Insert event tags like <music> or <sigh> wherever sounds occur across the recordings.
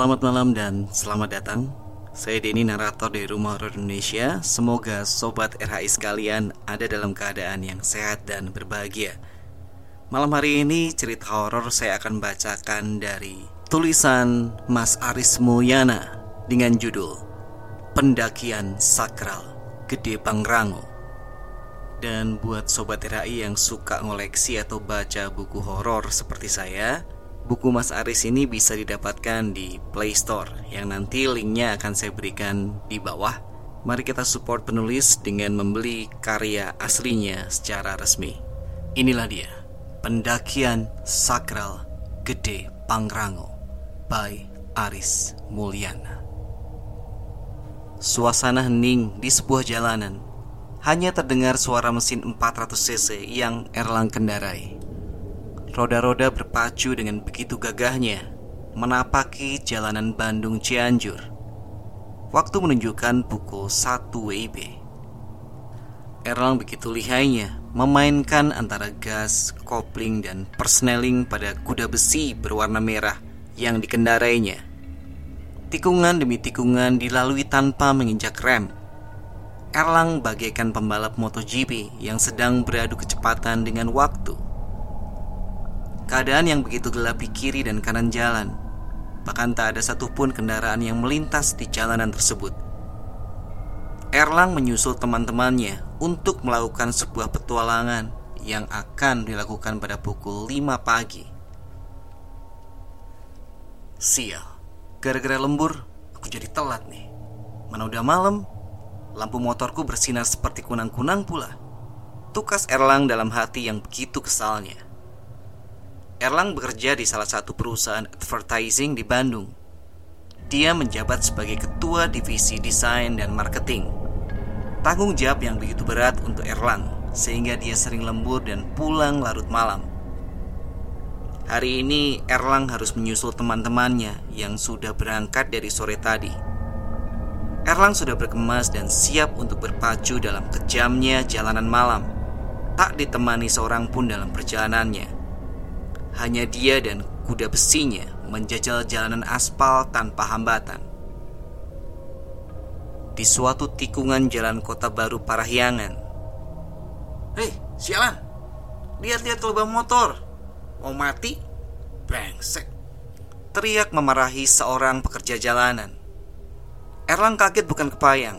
Selamat malam dan selamat datang. Saya Denny, narator dari Rumah Horor Indonesia. Semoga Sobat RHI sekalian ada dalam keadaan yang sehat dan berbahagia. Malam hari ini cerita horor saya akan bacakan dari tulisan Mas Aris Mulyana Dengan judul Pendakian Sakral Gede Pangrango. Dan buat sobat RHI yang suka ngoleksi atau baca buku horor seperti saya, buku Mas Aris ini bisa didapatkan di Play Store yang nanti linknya akan saya berikan di bawah. Mari kita support penulis dengan membeli karya aslinya secara resmi. Inilah dia, Pendakian Sakral Gede Pangrango by Aris Mulyana. Suasana hening di sebuah jalanan hanya terdengar suara mesin 400cc yang Erlang kendarai. Roda-roda berpacu dengan begitu gagahnya menapaki jalanan Bandung Cianjur. Waktu menunjukkan pukul 1 WIB. Erlang begitu lihainya memainkan antara gas, kopling, dan persneling pada kuda besi berwarna merah yang dikendarainya. Tikungan demi tikungan dilalui tanpa menginjak rem Erlang bagaikan pembalap MotoGP yang sedang beradu kecepatan dengan waktu. Keadaan yang begitu gelap di kiri dan kanan jalan, bahkan tak ada satupun kendaraan yang melintas di jalanan tersebut. Erlang menyusul teman-temannya untuk melakukan sebuah petualangan yang akan dilakukan pada pukul 5 pagi. Sial, gara-gara lembur, aku jadi telat nih. Mana udah malam, Lampu motorku bersinar seperti kunang-kunang pula. Tukas Erlang dalam hati yang begitu kesalnya. Erlang bekerja di salah satu perusahaan advertising di Bandung. Dia menjabat sebagai ketua divisi desain dan marketing. Tanggung jawab yang begitu berat untuk Erlang, sehingga dia sering lembur dan pulang larut malam. Hari ini Erlang harus menyusul teman-temannya yang sudah berangkat dari sore tadi Erlang sudah berkemas dan siap untuk berpacu dalam kejamnya jalanan malam. Tak ditemani seorang pun dalam perjalanannya. Hanya dia dan kuda besinya menjajal jalanan aspal tanpa hambatan. Di suatu tikungan jalan kota baru Parahyangan. Hei, sialan! Lihat-lihat lubang motor. Mau mati? Brengsek. Teriak memarahi seorang pekerja jalanan. Erlang kaget bukan kepayang.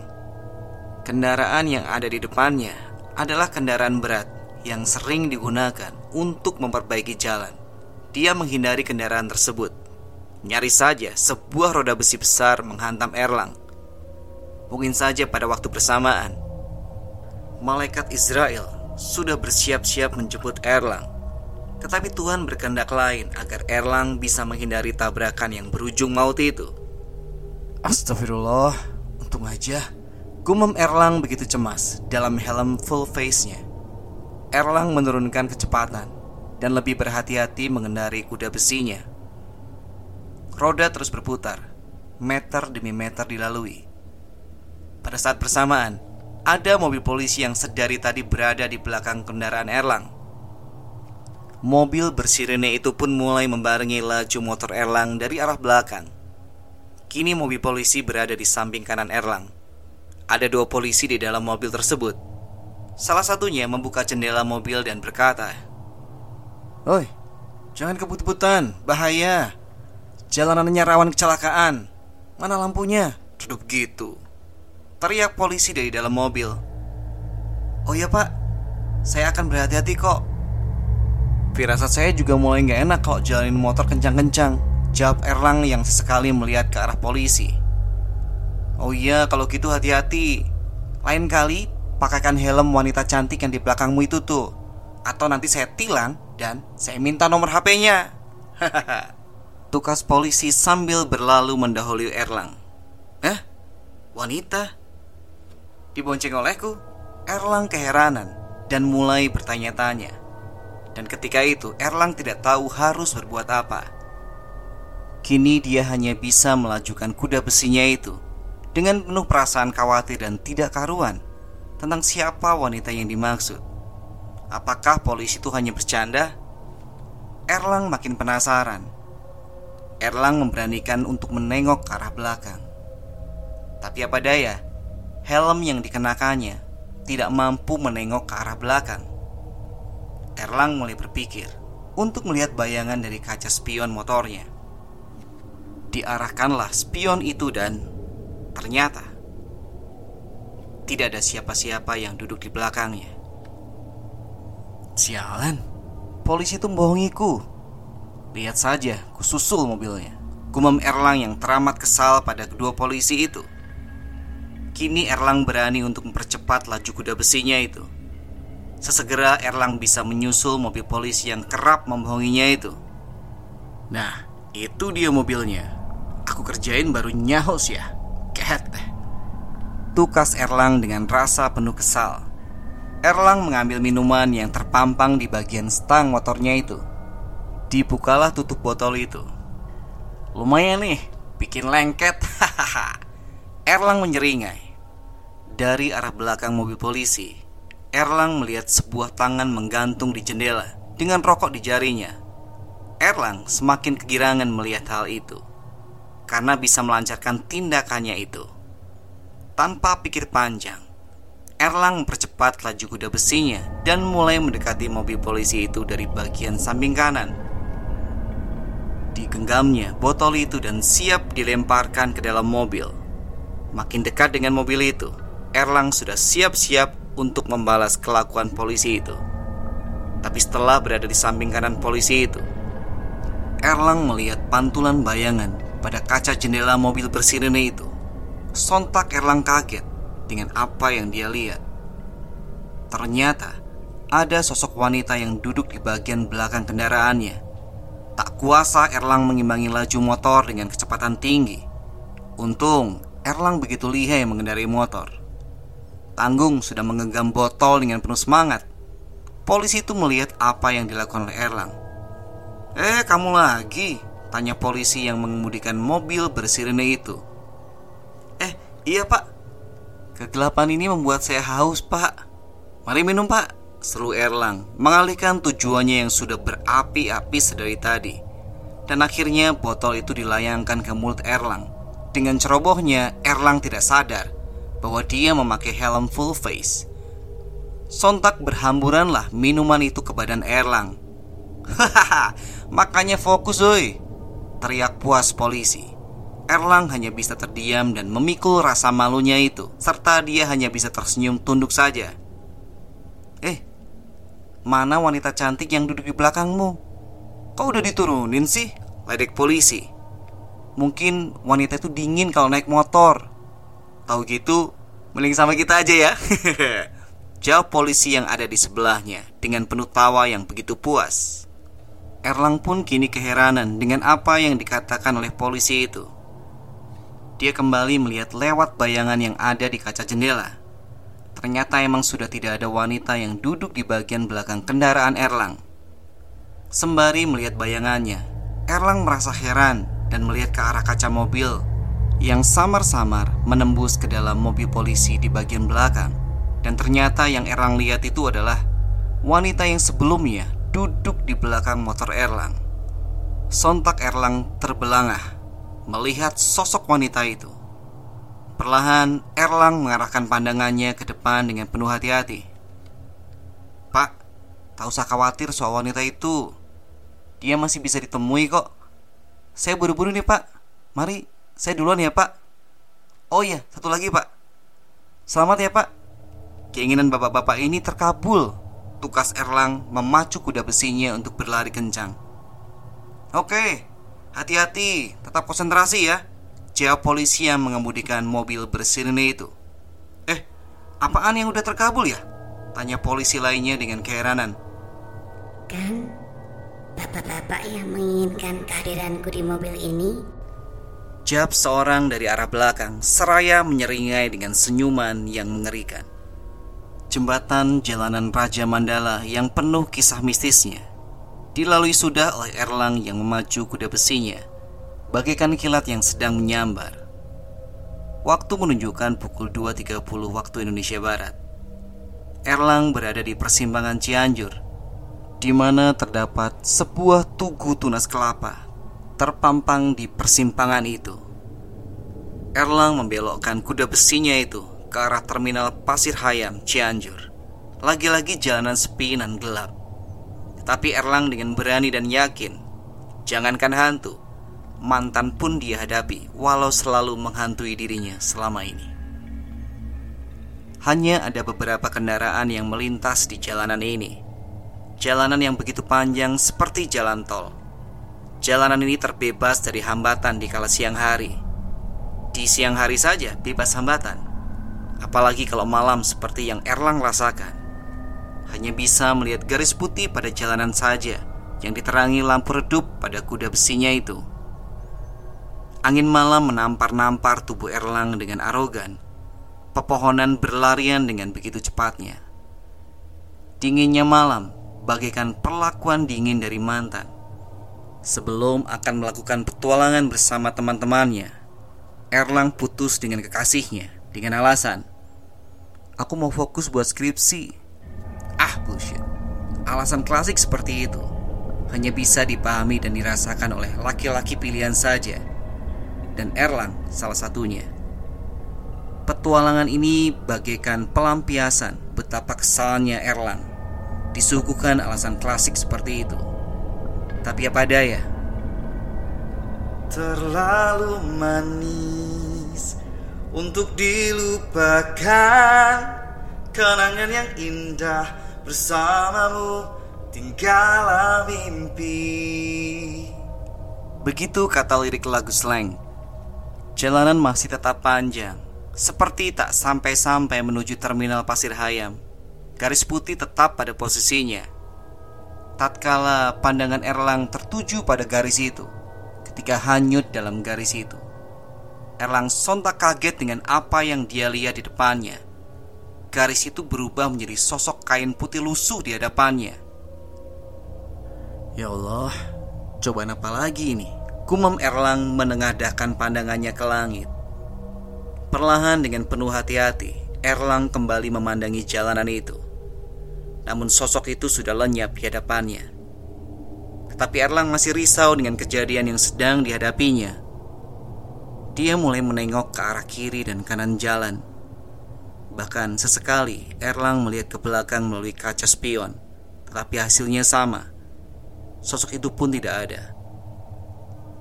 Kendaraan yang ada di depannya adalah kendaraan berat yang sering digunakan untuk memperbaiki jalan. Dia menghindari kendaraan tersebut. Nyaris saja sebuah roda besi besar menghantam Erlang. Mungkin saja pada waktu bersamaan, malaikat Israel sudah bersiap-siap menjemput Erlang. Tetapi Tuhan berkehendak lain agar Erlang bisa menghindari tabrakan yang berujung maut itu. Astagfirullah, untung aja. Gumam Erlang begitu cemas dalam helm full face-nya. Erlang menurunkan kecepatan dan lebih berhati-hati mengendari kuda besinya. Roda terus berputar, meter demi meter dilalui. Pada saat bersamaan, ada mobil polisi yang sedari tadi berada di belakang kendaraan Erlang. Mobil bersirene itu pun mulai membarengi laju motor Erlang dari arah belakang. Kini mobil polisi berada di samping kanan Erlang. Ada dua polisi di dalam mobil tersebut. Salah satunya membuka jendela mobil dan berkata, "Oi, jangan kebut-butan, bahaya. Jalanannya rawan kecelakaan. Mana lampunya?" Duduk gitu. Teriak polisi dari dalam mobil. "Oh iya, Pak. Saya akan berhati-hati kok." Firasat saya juga mulai nggak enak kalau jalanin motor kencang-kencang. Jawab Erlang yang sesekali melihat ke arah polisi Oh iya kalau gitu hati-hati Lain kali pakaikan helm wanita cantik yang di belakangmu itu tuh Atau nanti saya tilang dan saya minta nomor HP-nya <laughs> Tukas polisi sambil berlalu mendahului Erlang Eh? Wanita? Dibonceng olehku Erlang keheranan dan mulai bertanya-tanya Dan ketika itu Erlang tidak tahu harus berbuat apa Kini dia hanya bisa melajukan kuda besinya itu dengan penuh perasaan khawatir dan tidak karuan tentang siapa wanita yang dimaksud. Apakah polisi itu hanya bercanda? Erlang makin penasaran. Erlang memberanikan untuk menengok ke arah belakang. Tapi apa daya, helm yang dikenakannya tidak mampu menengok ke arah belakang. Erlang mulai berpikir untuk melihat bayangan dari kaca spion motornya. Diarahkanlah spion itu dan ternyata tidak ada siapa-siapa yang duduk di belakangnya. Sialan, polisi itu membohongiku. Lihat saja, ku susul mobilnya. Gumam Erlang yang teramat kesal pada kedua polisi itu. Kini Erlang berani untuk mempercepat laju kuda besinya itu. Sesegera Erlang bisa menyusul mobil polisi yang kerap membohonginya itu. Nah, itu dia mobilnya. Aku kerjain baru nyahos ya. Kehet. Tukas Erlang dengan rasa penuh kesal. Erlang mengambil minuman yang terpampang di bagian stang motornya itu. Dibukalah tutup botol itu. Lumayan nih, bikin lengket. <laughs> Erlang menyeringai. Dari arah belakang mobil polisi, Erlang melihat sebuah tangan menggantung di jendela dengan rokok di jarinya. Erlang semakin kegirangan melihat hal itu karena bisa melancarkan tindakannya itu. Tanpa pikir panjang, Erlang mempercepat laju kuda besinya dan mulai mendekati mobil polisi itu dari bagian samping kanan. Digenggamnya botol itu dan siap dilemparkan ke dalam mobil. Makin dekat dengan mobil itu, Erlang sudah siap-siap untuk membalas kelakuan polisi itu. Tapi setelah berada di samping kanan polisi itu, Erlang melihat pantulan bayangan pada kaca jendela mobil bersirene itu. Sontak Erlang kaget dengan apa yang dia lihat. Ternyata ada sosok wanita yang duduk di bagian belakang kendaraannya. Tak kuasa Erlang mengimbangi laju motor dengan kecepatan tinggi. Untung Erlang begitu lihai mengendarai motor. Tanggung sudah menggenggam botol dengan penuh semangat. Polisi itu melihat apa yang dilakukan oleh Erlang. "Eh, kamu lagi?" tanya polisi yang mengemudikan mobil bersirene itu. Iya pak Kegelapan ini membuat saya haus pak. Mari minum pak. Seru Erlang Mengalihkan tujuannya yang sudah berapi-api sedari tadi. Dan akhirnya botol itu dilayangkan ke mulut Erlang. Dengan cerobohnya Erlang tidak sadar Bahwa dia memakai helm full face. Sontak berhamburanlah minuman itu ke badan Erlang. <laughs> Hahaha Makanya fokus oi Teriak puas polisi Erlang hanya bisa terdiam dan memikul rasa malunya itu, serta dia hanya bisa tersenyum tunduk saja. Eh, mana wanita cantik yang duduk di belakangmu? Kau udah diturunin sih? Ledek polisi. Mungkin wanita itu dingin kalau naik motor. Tahu gitu, mending sama kita aja ya. <laughs> Jawab polisi yang ada di sebelahnya dengan penuh tawa yang begitu puas. Erlang pun kini keheranan dengan apa yang dikatakan oleh polisi itu. Dia kembali melihat lewat bayangan yang ada di kaca jendela. Ternyata emang sudah tidak ada wanita yang duduk di bagian belakang kendaraan Erlang. Sembari melihat bayangannya, Erlang merasa heran dan melihat ke arah kaca mobil yang samar-samar menembus ke dalam mobil polisi di bagian belakang. Dan ternyata yang Erlang lihat itu adalah wanita yang sebelumnya duduk di belakang motor Erlang. Sontak Erlang terbelangah melihat sosok wanita itu. Perlahan Erlang mengarahkan pandangannya ke depan dengan penuh hati-hati. Pak, tak usah khawatir soal wanita itu. Dia masih bisa ditemui kok. Saya buru-buru nih pak. Mari, saya duluan ya pak. Oh iya, satu lagi pak. Selamat ya pak. Keinginan bapak-bapak ini terkabul. Tukas Erlang memacu kuda besinya untuk berlari kencang. Oke, Hati-hati, tetap konsentrasi ya. Jawab polisi yang mengemudikan mobil bersirene itu. Eh, apaan yang udah terkabul ya? Tanya polisi lainnya dengan keheranan. Kan, bapak-bapak yang menginginkan kehadiranku di mobil ini? Jawab seorang dari arah belakang Seraya menyeringai dengan senyuman yang mengerikan. Jembatan jalanan Raja Mandala yang penuh kisah mistisnya dilalui sudah oleh Erlang yang memacu kuda besinya, bagaikan kilat yang sedang menyambar. Waktu menunjukkan pukul 2.30 waktu Indonesia Barat. Erlang berada di persimpangan Cianjur, di mana terdapat sebuah tugu tunas kelapa, terpampang di persimpangan itu. Erlang membelokkan kuda besinya itu ke arah terminal Pasir Hayam, Cianjur. Lagi-lagi jalanan sepi dan gelap. Tapi Erlang dengan berani dan yakin, jangankan hantu, mantan pun dia hadapi walau selalu menghantui dirinya selama ini. Hanya ada beberapa kendaraan yang melintas di jalanan ini. Jalanan yang begitu panjang seperti jalan tol Jalanan ini terbebas dari hambatan di kala siang hari. Di siang hari saja bebas hambatan. Apalagi kalau malam seperti yang Erlang rasakan. Hanya bisa melihat garis putih pada jalanan saja yang diterangi lampu redup pada kuda besinya itu. Angin malam menampar-nampar tubuh Erlang dengan arogan. Pepohonan berlarian dengan begitu cepatnya. Dinginnya malam bagaikan perlakuan dingin dari mantan Sebelum akan melakukan petualangan bersama teman-temannya, Erlang putus dengan kekasihnya dengan alasan, "Aku mau fokus buat skripsi." Ah, bullshit. Alasan klasik seperti itu hanya bisa dipahami dan dirasakan oleh laki-laki pilihan saja. Dan Erlang salah satunya. Petualangan ini bagaikan pelampiasan betapa kesalnya Erlang disuguhkan alasan klasik seperti itu. Tapi apa daya Terlalu manis Untuk dilupakan Kenangan yang indah bersamamu Tinggallah mimpi Begitu kata lirik lagu slang Jalanan masih tetap panjang Seperti tak sampai-sampai menuju terminal Pasir Hayam Garis putih tetap pada posisinya tatkala pandangan Erlang tertuju pada garis itu. Ketika hanyut dalam garis itu, Erlang sontak kaget dengan apa yang dia lihat di depannya. Garis itu berubah menjadi sosok kain putih lusuh di hadapannya. Ya Allah, cobaan apa lagi ini? Kumam Erlang menengadahkan pandangannya ke langit. Perlahan dengan penuh hati-hati, Erlang kembali memandangi jalanan itu. Namun sosok itu sudah lenyap di hadapannya Tetapi Erlang masih risau dengan kejadian yang sedang dihadapinya Dia mulai menengok ke arah kiri dan kanan jalan Bahkan sesekali Erlang melihat ke belakang melalui kaca spion Tetapi hasilnya sama Sosok itu pun tidak ada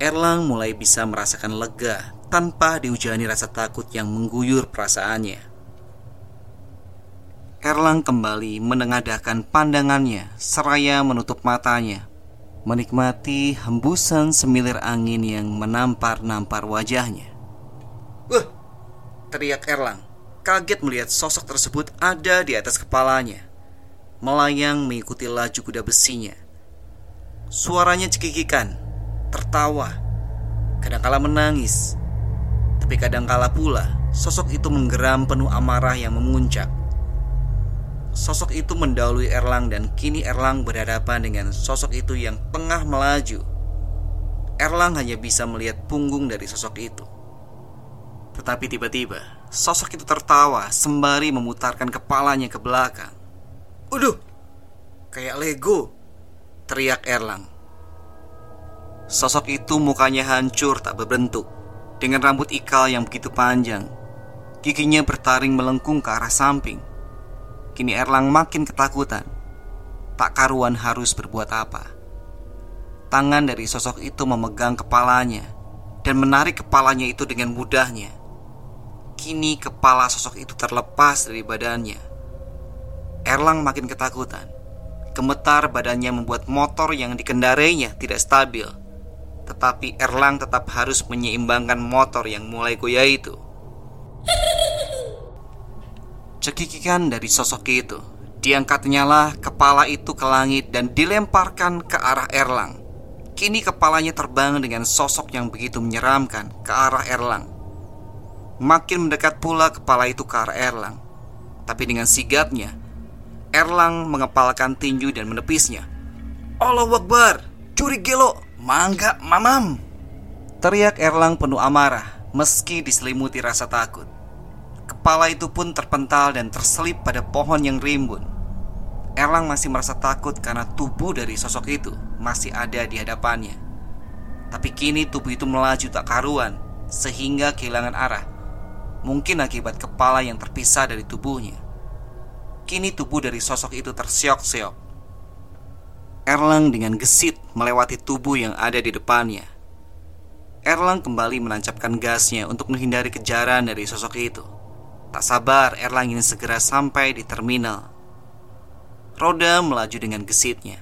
Erlang mulai bisa merasakan lega tanpa dihujani rasa takut yang mengguyur perasaannya. Erlang kembali menengadahkan pandangannya seraya menutup matanya Menikmati hembusan semilir angin yang menampar-nampar wajahnya Wah! Teriak Erlang Kaget melihat sosok tersebut ada di atas kepalanya. Melayang mengikuti laju kuda besinya. Suaranya cekikikan Tertawa. Kadangkala menangis. Tapi kadangkala pula Sosok itu menggeram penuh amarah yang memuncak. Sosok itu mendahului Erlang dan kini Erlang berhadapan dengan sosok itu yang tengah melaju. Erlang hanya bisa melihat punggung dari sosok itu. Tetapi tiba-tiba, sosok itu tertawa sembari memutarkan kepalanya ke belakang. Uduh, kayak Lego, teriak Erlang. Sosok itu mukanya hancur tak berbentuk, dengan rambut ikal yang begitu panjang. Giginya bertaring melengkung ke arah samping Kini Erlang makin ketakutan. Tak karuan harus berbuat apa. Tangan dari sosok itu memegang kepalanya dan menarik kepalanya itu dengan mudahnya. Kini kepala sosok itu terlepas dari badannya. Erlang makin ketakutan. Gemetar badannya membuat motor yang dikendarainya tidak stabil. Tetapi Erlang tetap harus menyeimbangkan motor yang mulai goyah itu. Cekikikan dari sosok itu Diangkatnya lah kepala itu ke langit dan dilemparkan ke arah Erlang Kini kepalanya terbang dengan sosok yang begitu menyeramkan ke arah Erlang Makin mendekat pula kepala itu ke arah Erlang. Tapi dengan sigapnya Erlang mengepalkan tinju dan menepisnya. Allah Akbar, curi gelo, mangga mamam. Teriak Erlang penuh amarah meski diselimuti rasa takut. Kepala itu pun terpental dan terselip pada pohon yang rimbun. Erlang masih merasa takut karena tubuh dari sosok itu masih ada di hadapannya. Tapi kini tubuh itu melaju tak karuan Sehingga kehilangan arah Mungkin akibat kepala yang terpisah dari tubuhnya. Kini tubuh dari sosok itu tersiok-siok Erlang dengan gesit melewati tubuh yang ada di depannya. Erlang kembali menancapkan gasnya untuk menghindari kejaran dari sosok itu. Tak sabar Erlang ingin segera sampai di terminal. Roda melaju dengan gesitnya.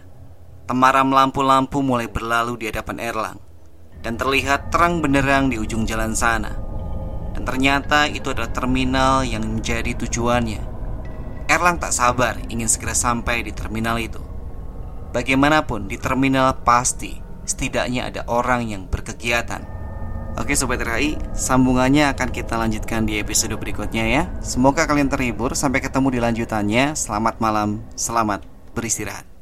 Temaram lampu-lampu mulai berlalu di hadapan Erlang. Dan terlihat terang benderang di ujung jalan sana Dan ternyata itu adalah terminal yang menjadi tujuannya. Erlang tak sabar ingin segera sampai di terminal itu. Bagaimanapun di terminal pasti setidaknya ada orang yang berkegiatan. Oke Sobat RHI, sambungannya akan kita lanjutkan di episode berikutnya ya. Semoga kalian terhibur, sampai ketemu di lanjutannya. Selamat malam, selamat beristirahat